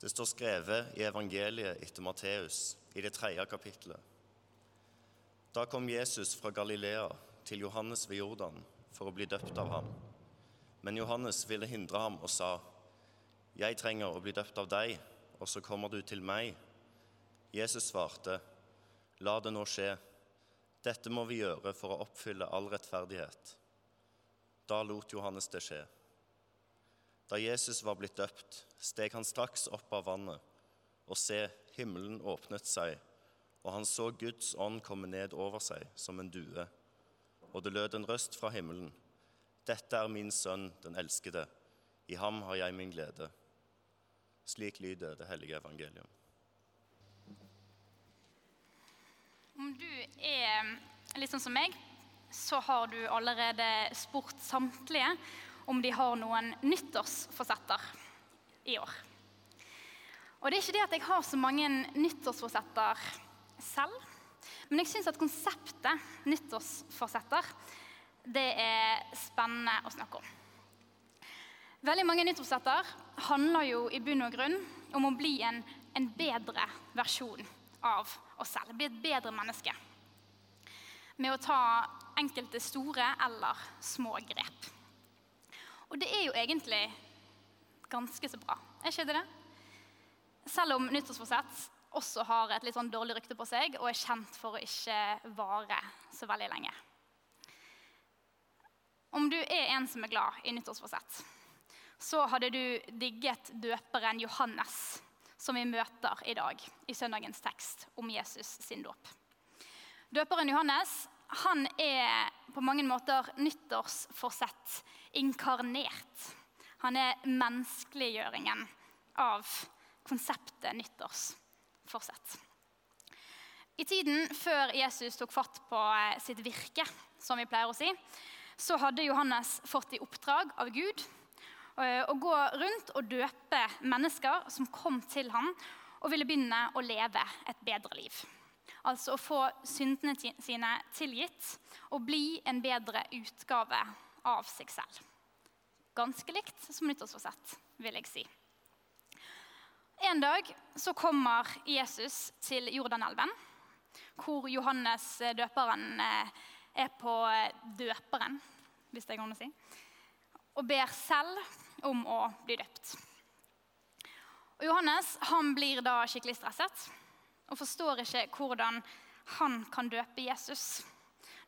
Det står skrevet i evangeliet etter Matteus i det tredje kapittelet. Da kom Jesus fra Galilea til Johannes ved Jordan for å bli døpt av ham. Men Johannes ville hindre ham og sa, 'Jeg trenger å bli døpt av deg, og så kommer du til meg.' Jesus svarte, 'La det nå skje. Dette må vi gjøre for å oppfylle all rettferdighet.' Da lot Johannes det skje. Da Jesus var blitt døpt, steg han straks opp av vannet, og se, himmelen åpnet seg, og han så Guds ånd komme ned over seg som en due. Og det lød en røst fra himmelen. Dette er min sønn, den elskede. I ham har jeg min glede. Slik lyder det hellige evangelium. Om du er litt sånn som meg, så har du allerede spurt samtlige om de har noen nyttårsforsetter i år. Og det er ikke det at jeg har så mange nyttårsforsetter selv, men jeg syns at konseptet nyttårsforsetter det er spennende å snakke om. Veldig mange nyttårsforsetter handler jo i bunn og grunn om å bli en, en bedre versjon av oss selv. Bli et bedre menneske. Med å ta enkelte store eller små grep. Og det er jo egentlig ganske så bra, er ikke det det? Selv om nyttårsforsett også har et litt sånn dårlig rykte på seg og er kjent for å ikke vare så veldig lenge. Om du er en som er glad i nyttårsforsett, så hadde du digget døperen Johannes, som vi møter i dag i søndagens tekst om Jesus sin dåp. Døperen Johannes han er på mange måter nyttårsforsett inkarnert. Han er menneskeliggjøringen av konseptet nyttårsforsett. I tiden før Jesus tok fatt på eh, sitt virke, som vi pleier å si, så hadde Johannes fått i oppdrag av Gud eh, å gå rundt og døpe mennesker som kom til ham og ville begynne å leve et bedre liv. Altså å få syndene sine tilgitt og bli en bedre utgave av seg selv. Ganske likt som nyttårsforsett, vil jeg si. En dag så kommer Jesus til Jordanelven, hvor Johannes døperen eh, er på døperen, hvis det går an å si, og ber selv om å bli døpt. Og Johannes han blir da skikkelig stresset og forstår ikke hvordan han kan døpe Jesus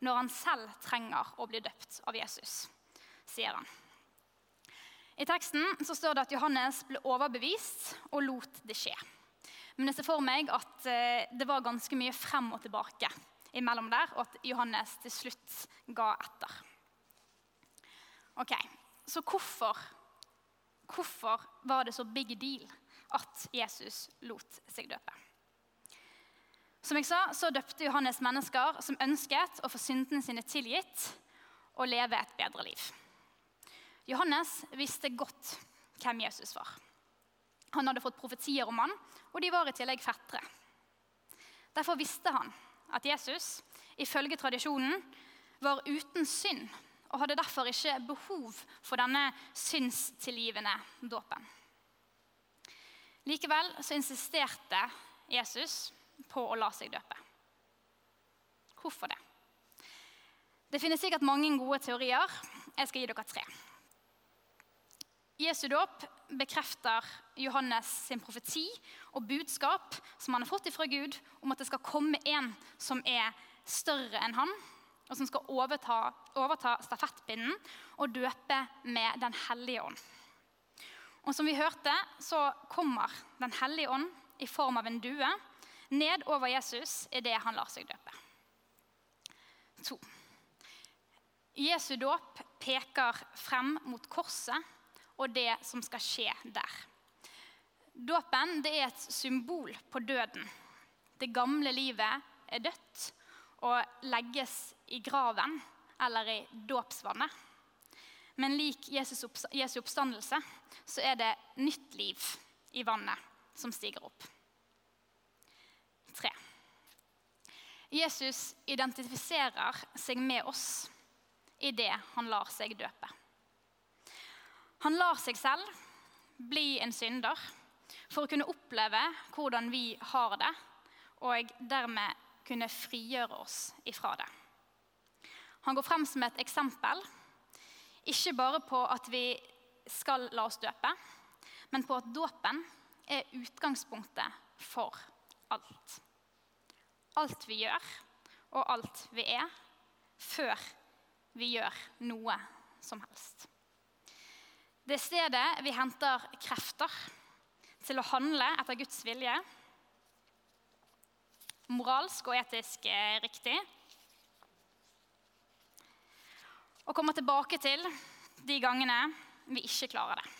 når han selv trenger å bli døpt av Jesus, sier han. I teksten så står det at Johannes ble overbevist og lot det skje. Men jeg ser for meg at eh, det var ganske mye frem og tilbake imellom der, og at Johannes til slutt ga etter. Ok, Så hvorfor, hvorfor var det så big deal at Jesus lot seg døpe? Som jeg sa, så døpte Johannes mennesker som ønsket å få syndene sine tilgitt og leve et bedre liv. Johannes visste godt hvem Jesus var. Han hadde fått profetier om han, og de var i tillegg fettere. Derfor visste han at Jesus, ifølge tradisjonen, var uten synd og hadde derfor ikke behov for denne syndstilgivende dåpen. Likevel så insisterte Jesus på å la seg døpe. Hvorfor det? Det finnes sikkert mange gode teorier. Jeg skal gi dere tre. Jesu dåp bekrefter Johannes sin profeti og budskap som han har fått fra Gud om at det skal komme en som er større enn han, og som skal overta, overta stafettpinnen og døpe med Den hellige ånd. Og som vi hørte, så kommer Den hellige ånd i form av en due ned over Jesus idet han lar seg døpe. To. Jesu dåp peker frem mot korset og det som skal skje der. Dåpen er et symbol på døden. Det gamle livet er dødt og legges i graven eller i dåpsvannet. Men lik Jesu oppstandelse så er det nytt liv i vannet som stiger opp. Jesus identifiserer seg med oss idet han lar seg døpe. Han lar seg selv bli en synder for å kunne oppleve hvordan vi har det, og dermed kunne frigjøre oss ifra det. Han går frem som et eksempel, ikke bare på at vi skal la oss døpe, men på at dåpen er utgangspunktet for alt. Alt vi gjør, og alt vi er, før vi gjør noe som helst. Det er stedet vi henter krefter til å handle etter Guds vilje. Moralsk og etisk eh, riktig. Og kommer tilbake til de gangene vi ikke klarer det.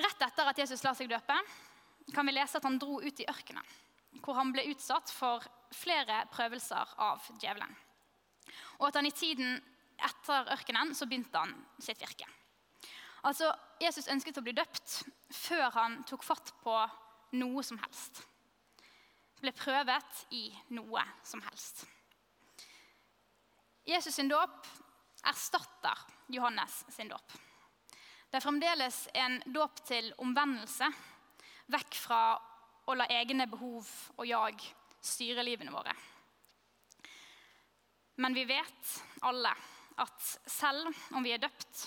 Rett etter at Jesus la seg døpe, kan vi lese at han dro ut i ørkenen, hvor han ble utsatt for flere prøvelser av djevelen. Og at han i tiden etter ørkenen så begynte han sitt virke. Altså, Jesus ønsket å bli døpt før han tok fatt på noe som helst. Ble prøvet i noe som helst. Jesus sin dåp erstatter Johannes sin dåp. Det er fremdeles en dåp til omvendelse, vekk fra å la egne behov og jag styre livene våre. Men vi vet alle at selv om vi er døpt,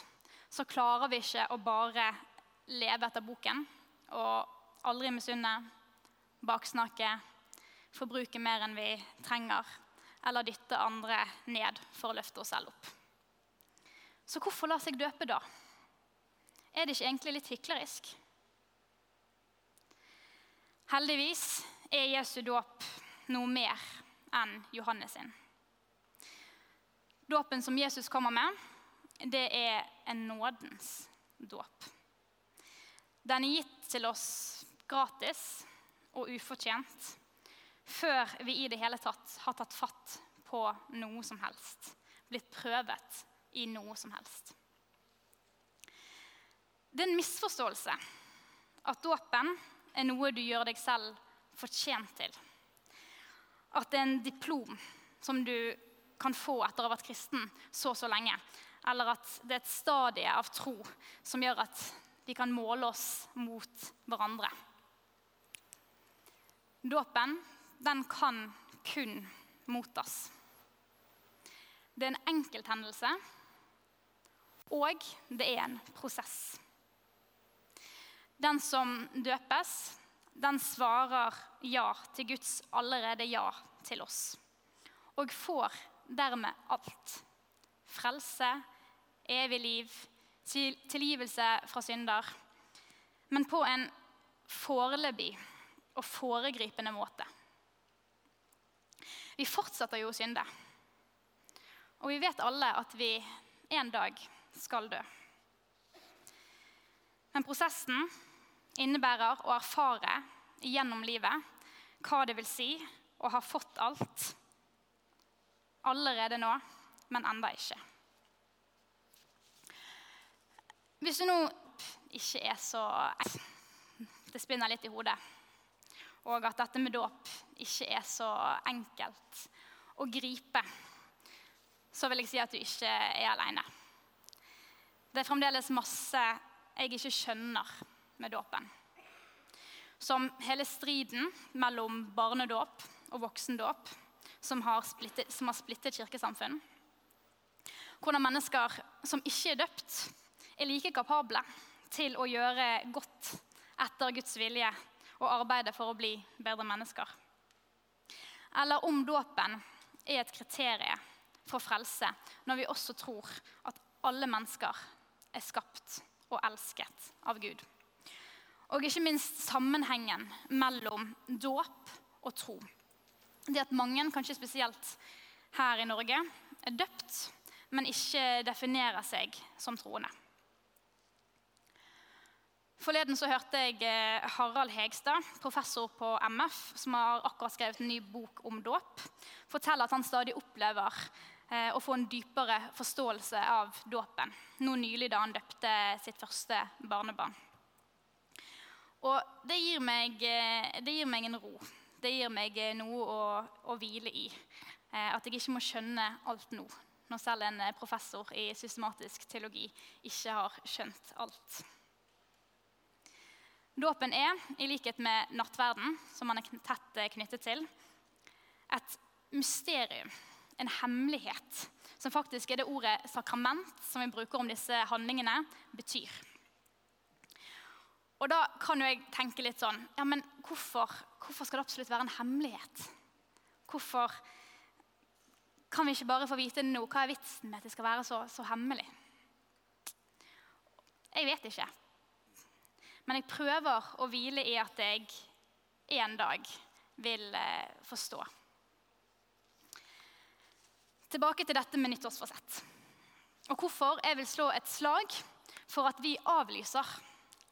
så klarer vi ikke å bare leve etter boken og aldri misunne, baksnakke, forbruke mer enn vi trenger, eller dytte andre ned for å løfte oss selv opp. Så hvorfor la seg døpe da? Er det ikke egentlig litt hyklerisk? Heldigvis er Jesu dåp noe mer enn Johannes sin. Dåpen som Jesus kommer med, det er en nådens dåp. Den er gitt til oss gratis og ufortjent før vi i det hele tatt har tatt fatt på noe som helst. Blitt prøvet i noe som helst. Det er en misforståelse at dåpen er noe du gjør deg selv fortjent til. At det er en diplom som du kan få etter å ha vært kristen så og så lenge. Eller at det er et stadie av tro som gjør at vi kan måle oss mot hverandre. Dåpen, den kan kun mottas. Det er en enkelthendelse, og det er en prosess. Den som døpes, den svarer ja til Guds allerede ja til oss. Og får dermed alt. Frelse, evig liv, tilgivelse fra synder. Men på en foreløpig og foregripende måte. Vi fortsetter jo å synde. Og vi vet alle at vi en dag skal dø. Men prosessen innebærer å erfare gjennom livet hva det vil si å ha fått alt allerede nå, men enda ikke. Hvis du nå ikke er så Det spinner litt i hodet. Og at dette med dåp ikke er så enkelt å gripe, så vil jeg si at du ikke er aleine. Det er fremdeles masse jeg ikke skjønner med dåpen. Som hele striden mellom barnedåp og voksendåp som har splittet, som har splittet kirkesamfunn. Hvordan mennesker som ikke er døpt, er like kapable til å gjøre godt etter Guds vilje og arbeide for å bli bedre mennesker. Eller om dåpen er et kriterium for frelse, når vi også tror at alle mennesker er skapt og elsket av Gud. Og ikke minst sammenhengen mellom dåp og tro det at mange, kanskje spesielt her i Norge, er døpt, men ikke definerer seg som troende. Forleden så hørte jeg eh, Harald Hegstad, professor på MF, som har akkurat skrevet en ny bok om dåp, fortelle at han stadig opplever eh, å få en dypere forståelse av dåpen. Nå nylig da han døpte sitt første barnebarn. Og det gir meg, eh, det gir meg en ro det gir meg eh, noe å, å hvile i. Eh, at jeg ikke må skjønne alt nå, når selv en professor i systematisk teologi ikke har skjønt alt. Dåpen er, i likhet med nattverden, som man er tett knyttet til, et mysterium, en hemmelighet, som faktisk er det ordet sakrament som vi bruker om disse handlingene, betyr. Og da kan jo jeg tenke litt sånn Ja, men hvorfor, hvorfor skal det absolutt være en hemmelighet? Hvorfor kan vi ikke bare få vite nå? Hva er vitsen med at det skal være så, så hemmelig? Jeg vet ikke. Men jeg prøver å hvile i at jeg en dag vil eh, forstå. Tilbake til dette med nyttårsforsett. Og hvorfor jeg vil slå et slag for at vi avlyser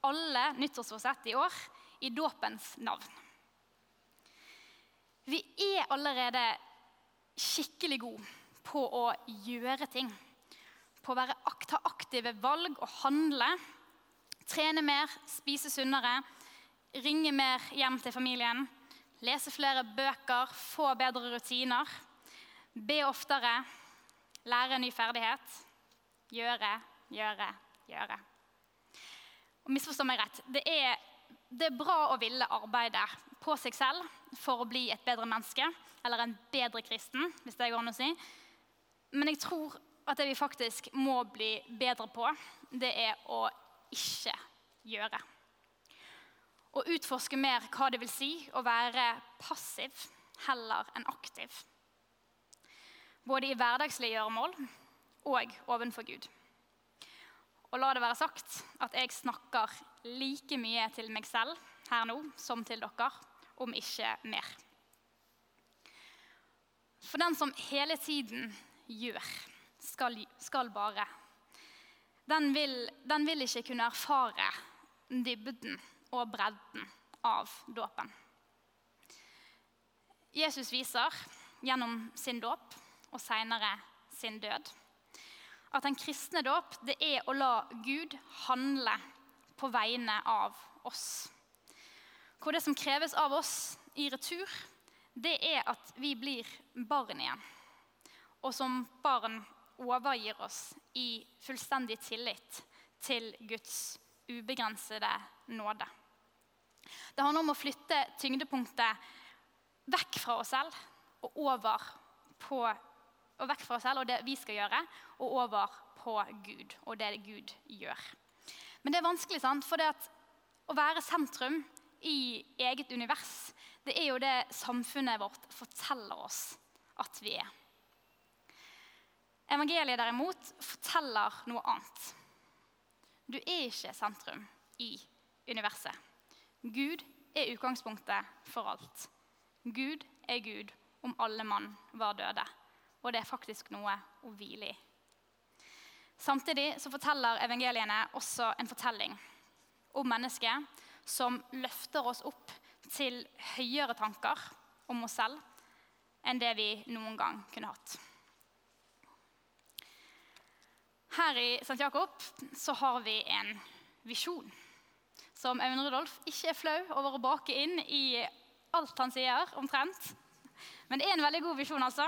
alle nyttårsforsett i år i dåpens navn. Vi er allerede skikkelig gode på å gjøre ting. På å være, ta aktive valg og handle. Trene mer, spise sunnere, ringe mer hjem til familien. Lese flere bøker, få bedre rutiner. Be oftere, lære en ny ferdighet. Gjøre, gjøre, gjøre. Og misforstå meg rett. Det er, det er bra å ville arbeide på seg selv for å bli et bedre menneske, eller en bedre kristen, hvis det går an å si. Men jeg tror at det vi faktisk må bli bedre på, det er å ikke gjøre. Å utforske mer hva det vil si å være passiv heller enn aktiv. Både i hverdagslige gjøremål og ovenfor Gud. Og la det være sagt at jeg snakker like mye til meg selv her nå som til dere, om ikke mer. For den som hele tiden gjør, skal, skal bare. Den vil, den vil ikke kunne erfare dybden og bredden av dåpen. Jesus viser gjennom sin dåp og seinere sin død at en kristne dåp det er å la Gud handle på vegne av oss. Hvor det som kreves av oss i retur, det er at vi blir barn igjen. Og som barn overgir oss i fullstendig tillit til Guds ubegrensede nåde. Det handler om å flytte tyngdepunktet vekk fra oss selv og over på og vekk fra oss selv og det vi skal gjøre, og over på Gud og det Gud gjør. Men det er vanskelig, sant? for å være sentrum i eget univers, det er jo det samfunnet vårt forteller oss at vi er. Evangeliet derimot forteller noe annet. Du er ikke sentrum i universet. Gud er utgangspunktet for alt. Gud er Gud om alle mann var døde og det er faktisk noe å hvile i. Samtidig så forteller evangeliene også en fortelling om mennesket som løfter oss opp til høyere tanker om oss selv enn det vi noen gang kunne hatt. Her i St. Jakob så har vi en visjon som Aune Rudolf ikke er flau over å bake inn i alt han sier, omtrent. Men det er en veldig god visjon, altså.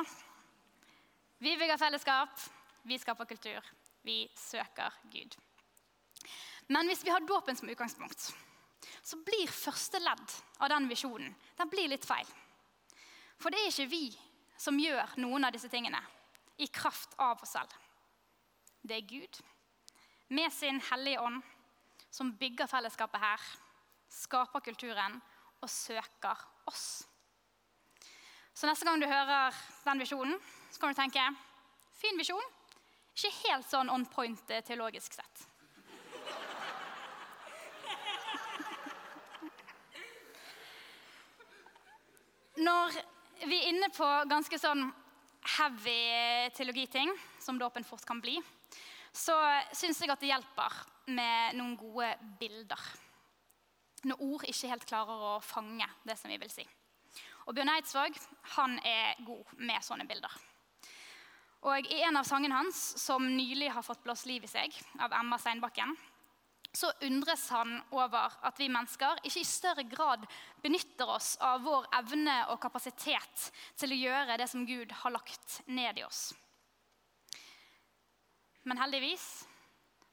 Vi bygger fellesskap, vi skaper kultur. Vi søker Gud. Men hvis vi har dåpen som utgangspunkt, så blir første ledd av den visjonen den blir litt feil. For det er ikke vi som gjør noen av disse tingene i kraft av oss selv. Det er Gud med sin hellige ånd som bygger fellesskapet her, skaper kulturen og søker oss. Så neste gang du hører den visjonen, så kan du tenke fin visjon. Ikke helt sånn on point eh, teologisk sett. Når vi er inne på ganske sånn heavy teologiting, som dåpen fort kan bli, så syns jeg at det hjelper med noen gode bilder. Når ord ikke helt klarer å fange det som vi vil si. Og Bjørn Eidsvåg han er god med sånne bilder. Og I en av sangene hans, som nylig har fått blåst liv i seg, av Emma Steinbakken, så undres han over at vi mennesker ikke i større grad benytter oss av vår evne og kapasitet til å gjøre det som Gud har lagt ned i oss. Men heldigvis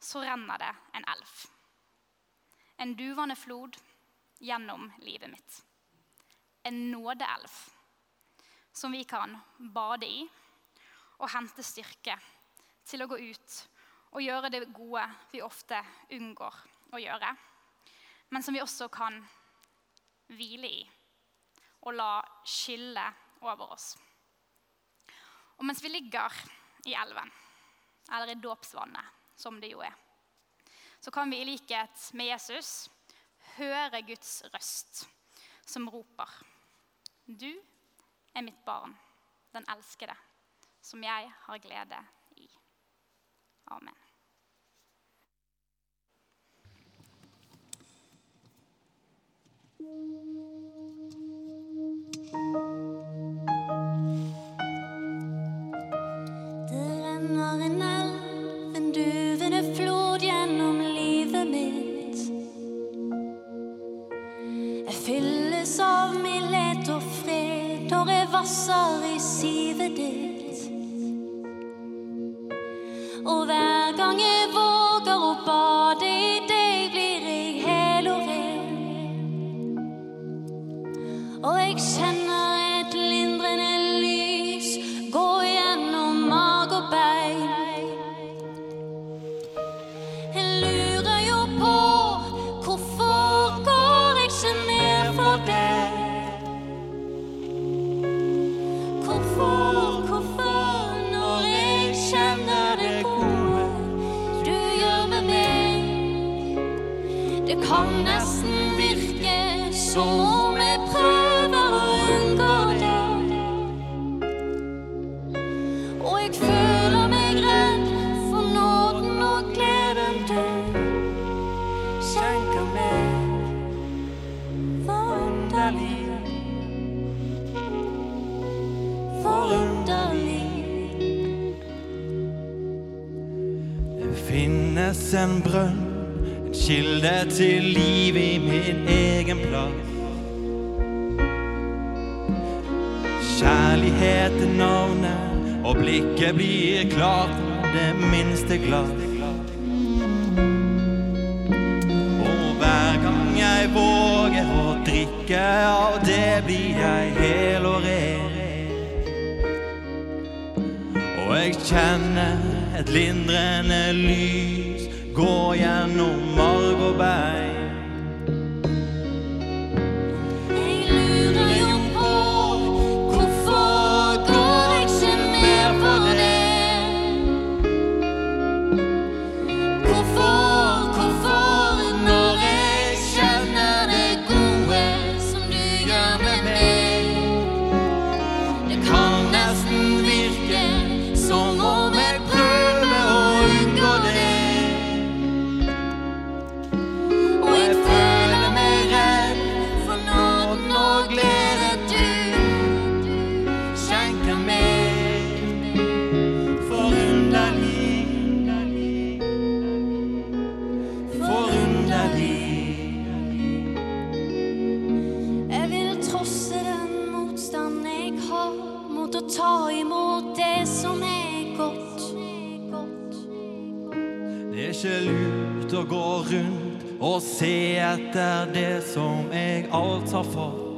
så renner det en elv. en duvende flod gjennom livet mitt. En nådeelv som vi kan bade i og hente styrke til å gå ut og gjøre det gode vi ofte unngår å gjøre, men som vi også kan hvile i og la skylle over oss. Og mens vi ligger i elven, eller i dåpsvannet, som det jo er, så kan vi i likhet med Jesus høre Guds røst som roper. Du er mitt barn, den elskede, som jeg har glede i. Amen. Det renner en elv, en duvende flod gjennom livet mitt. Jeg fylles av mildhet og fred når jeg vasser i sivet ditt. Det kan nesten virke som om jeg prøver å unngå det. Og jeg føler meg redd for nåden og gleden du skjenker meg. Forunderlig. Forunderlig. Finnes en brønn, kilde til liv i min egen plass. Kjærlighet er navnet, og blikket blir klart når det minste glass. Og hver gang jeg våger å drikke av det, blir jeg hel og ren. Og jeg kjenner et lindrende lys gå gjennom marg og bein. Å gå rundt og se etter det som jeg alt har fått.